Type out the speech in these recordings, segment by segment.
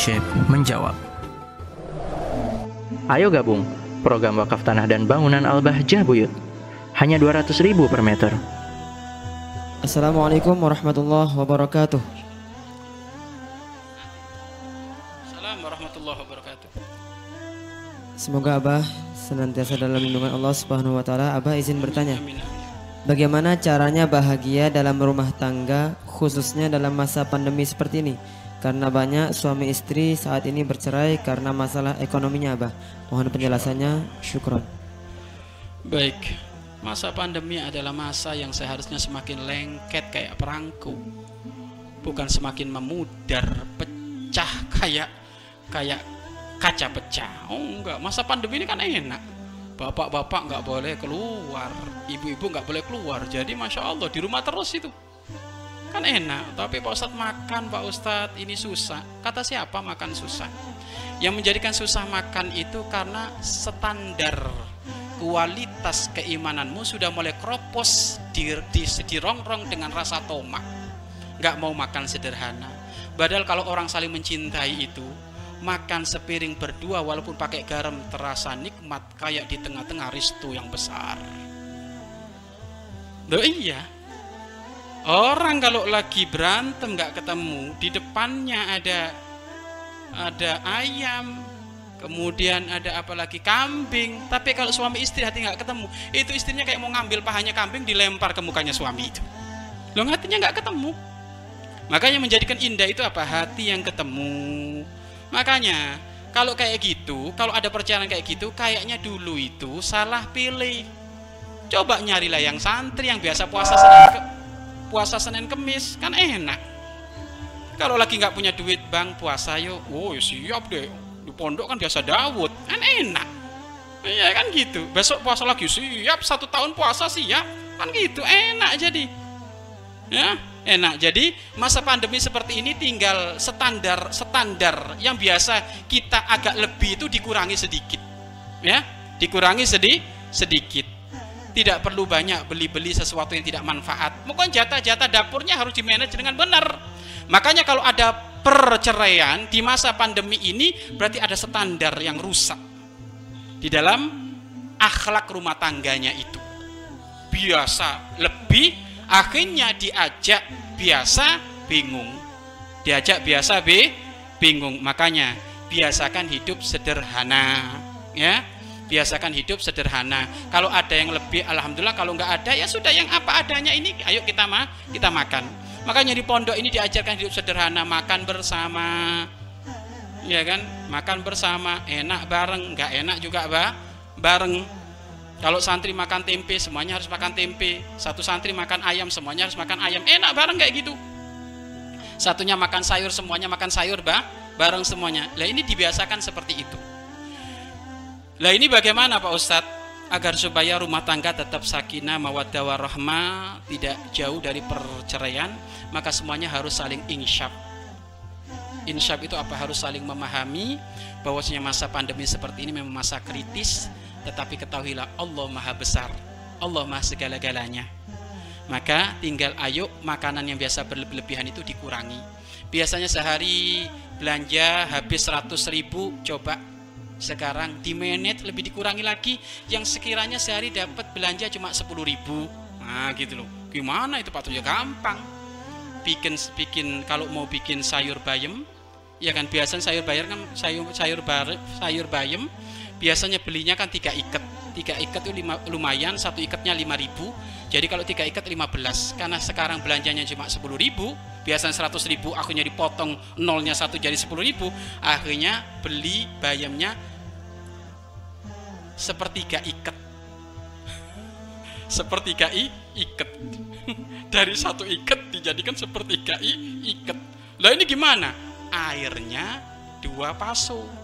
Syekh menjawab. Ayo gabung program wakaf tanah dan bangunan Al-Bahjah Buyut. Hanya 200 ribu per meter. Assalamualaikum warahmatullahi wabarakatuh. Assalamualaikum warahmatullahi wabarakatuh. Semoga Abah senantiasa dalam lindungan Allah Subhanahu wa taala. Abah izin bertanya, bagaimana caranya bahagia dalam rumah tangga khususnya dalam masa pandemi seperti ini? Karena banyak suami istri saat ini bercerai karena masalah ekonominya, Abah. Mohon penjelasannya. Syukron. Baik, masa pandemi adalah masa yang seharusnya semakin lengket kayak perangko, bukan semakin memudar, pecah kayak kayak kaca pecah. Oh enggak, masa pandemi ini kan enak. Bapak-bapak nggak boleh keluar, ibu-ibu nggak boleh keluar. Jadi masya Allah di rumah terus itu kan enak. Tapi Pak Ustadz makan Pak Ustadz ini susah. Kata siapa makan susah? Yang menjadikan susah makan itu karena standar kualitas keimananmu sudah mulai kropos di, di, dirongrong dengan rasa tomak nggak mau makan sederhana padahal kalau orang saling mencintai itu makan sepiring berdua walaupun pakai garam terasa nikmat kayak di tengah-tengah ristu yang besar Loh iya orang kalau lagi berantem nggak ketemu di depannya ada ada ayam kemudian ada apa lagi? Kambing. Tapi kalau suami istri hati nggak ketemu. Itu istrinya kayak mau ngambil pahanya kambing dilempar ke mukanya suami itu. Lo hatinya nggak ketemu. Makanya menjadikan indah itu apa? Hati yang ketemu. Makanya kalau kayak gitu kalau ada perjalanan kayak gitu kayaknya dulu itu salah pilih. Coba nyarilah yang santri yang biasa puasa senin ke, puasa senin kemis kan enak. Kalau lagi nggak punya duit bang puasa yuk oh siap deh. Di pondok kan biasa Dawud kan enak. Iya kan gitu. Besok puasa lagi siap. Satu tahun puasa siap. Kan gitu enak jadi. Ya enak. Jadi masa pandemi seperti ini tinggal standar standar yang biasa kita agak lebih itu dikurangi sedikit. Ya dikurangi sedih sedikit tidak perlu banyak beli-beli sesuatu yang tidak manfaat. Mungkin jatah-jatah dapurnya harus dimanage dengan benar. Makanya kalau ada perceraian di masa pandemi ini berarti ada standar yang rusak di dalam akhlak rumah tangganya itu. Biasa lebih akhirnya diajak biasa bingung. Diajak biasa b bingung. Makanya biasakan hidup sederhana ya biasakan hidup sederhana. Kalau ada yang lebih alhamdulillah kalau nggak ada ya sudah yang apa adanya ini ayo kita mah kita makan. Makanya di pondok ini diajarkan hidup sederhana makan bersama. Ya kan? Makan bersama. Enak bareng nggak enak juga bah bareng. Kalau santri makan tempe semuanya harus makan tempe. Satu santri makan ayam semuanya harus makan ayam. Enak bareng kayak gitu. Satunya makan sayur semuanya makan sayur bah bareng semuanya. Lah ini dibiasakan seperti itu lah ini bagaimana Pak Ustadz? Agar supaya rumah tangga tetap sakinah mawaddah warahmah tidak jauh dari perceraian maka semuanya harus saling insyaf. Insyaf itu apa? Harus saling memahami bahwasanya masa pandemi seperti ini memang masa kritis tetapi ketahuilah Allah maha besar Allah maha segala-galanya. Maka tinggal ayo makanan yang biasa berlebihan itu dikurangi. Biasanya sehari belanja habis 100 ribu coba sekarang di menit lebih dikurangi lagi. Yang sekiranya sehari dapat belanja cuma 10 ribu. Nah gitu loh. Gimana itu Pak ya gampang. Bikin bikin kalau mau bikin sayur bayam ya kan biasanya sayur bayam kan sayur sayur bar, sayur bayam biasanya belinya kan tiga ikat tiga ikat itu lima, lumayan satu ikatnya 5 ribu. Jadi kalau tiga ikat 15 karena sekarang belanjanya cuma 10 ribu biasanya 100 ribu akhirnya dipotong nolnya satu jadi 10 ribu akhirnya beli bayamnya sepertiga ikat. Sepertiga i ikat. Dari satu ikat dijadikan sepertiga i ikat. Lah ini gimana? Airnya dua paso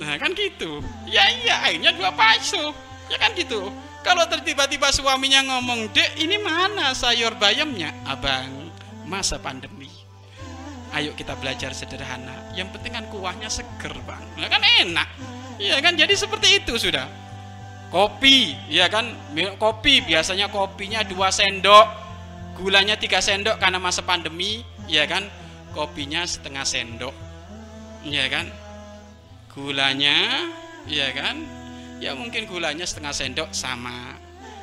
nah kan gitu. Ya iya airnya dua paso ya kan gitu. Kalau tiba-tiba suaminya ngomong dek ini mana sayur bayamnya? Abang masa pandemi. Ayo kita belajar sederhana. Yang penting kan kuahnya seger bang. Ya kan enak. Ya kan? Jadi seperti itu sudah. Kopi ya kan? Kopi biasanya kopinya dua sendok. Gulanya tiga sendok karena masa pandemi ya kan? Kopinya setengah sendok. Ya kan gulanya ya kan? Ya mungkin gulanya setengah sendok sama.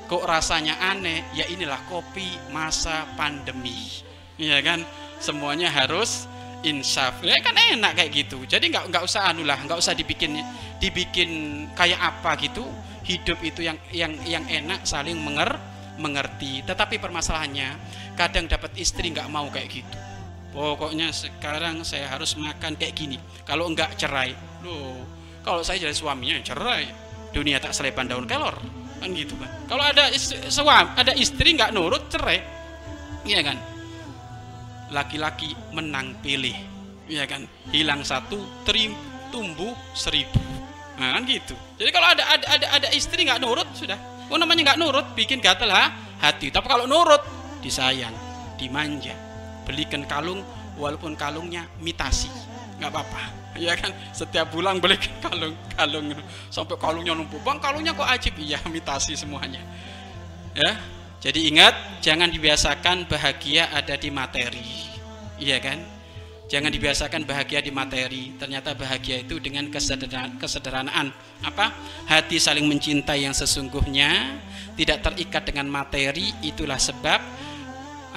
Kok rasanya aneh? Ya inilah kopi masa pandemi. Ya kan? Semuanya harus insaf. Ya kan enak kayak gitu. Jadi nggak nggak usah anulah nggak usah dibikin dibikin kayak apa gitu. Hidup itu yang yang yang enak saling menger mengerti. Tetapi permasalahannya kadang dapat istri nggak mau kayak gitu pokoknya sekarang saya harus makan kayak gini. Kalau enggak cerai. Loh kalau saya jadi suaminya cerai. Dunia tak selepan daun kelor. Kan gitu kan kalau ada suami ada istri nggak nurut cerai. Iya kan? Laki-laki menang pilih. Ya kan? Hilang satu terim tumbuh seribu. Nah kan gitu. Jadi kalau ada ada ada, ada istri nggak nurut sudah. Oh namanya nggak nurut bikin gatel ha? Hati. Tapi kalau nurut disayang dimanja belikan kalung walaupun kalungnya mitasi nggak apa-apa ya kan setiap bulan beli kalung kalung sampai kalungnya numpuk bang kalungnya kok ajib iya mitasi semuanya ya jadi ingat, jangan dibiasakan bahagia ada di materi. Iya kan? Jangan dibiasakan bahagia di materi. Ternyata bahagia itu dengan kesederhanaan. Apa? Hati saling mencintai yang sesungguhnya, tidak terikat dengan materi, itulah sebab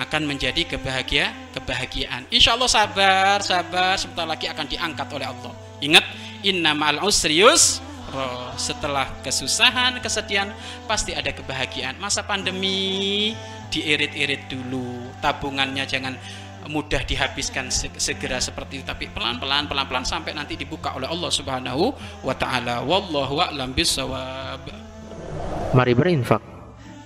akan menjadi kebahagia kebahagiaan. Insya Allah sabar, sabar, sebentar lagi akan diangkat oleh Allah. Ingat, inna ma'al usrius setelah kesusahan, kesedihan, pasti ada kebahagiaan. Masa pandemi diirit-irit dulu, tabungannya jangan mudah dihabiskan segera seperti itu, tapi pelan-pelan, pelan-pelan sampai nanti dibuka oleh Allah Subhanahu wa taala. Wallahu a'lam bishawab. Mari berinfak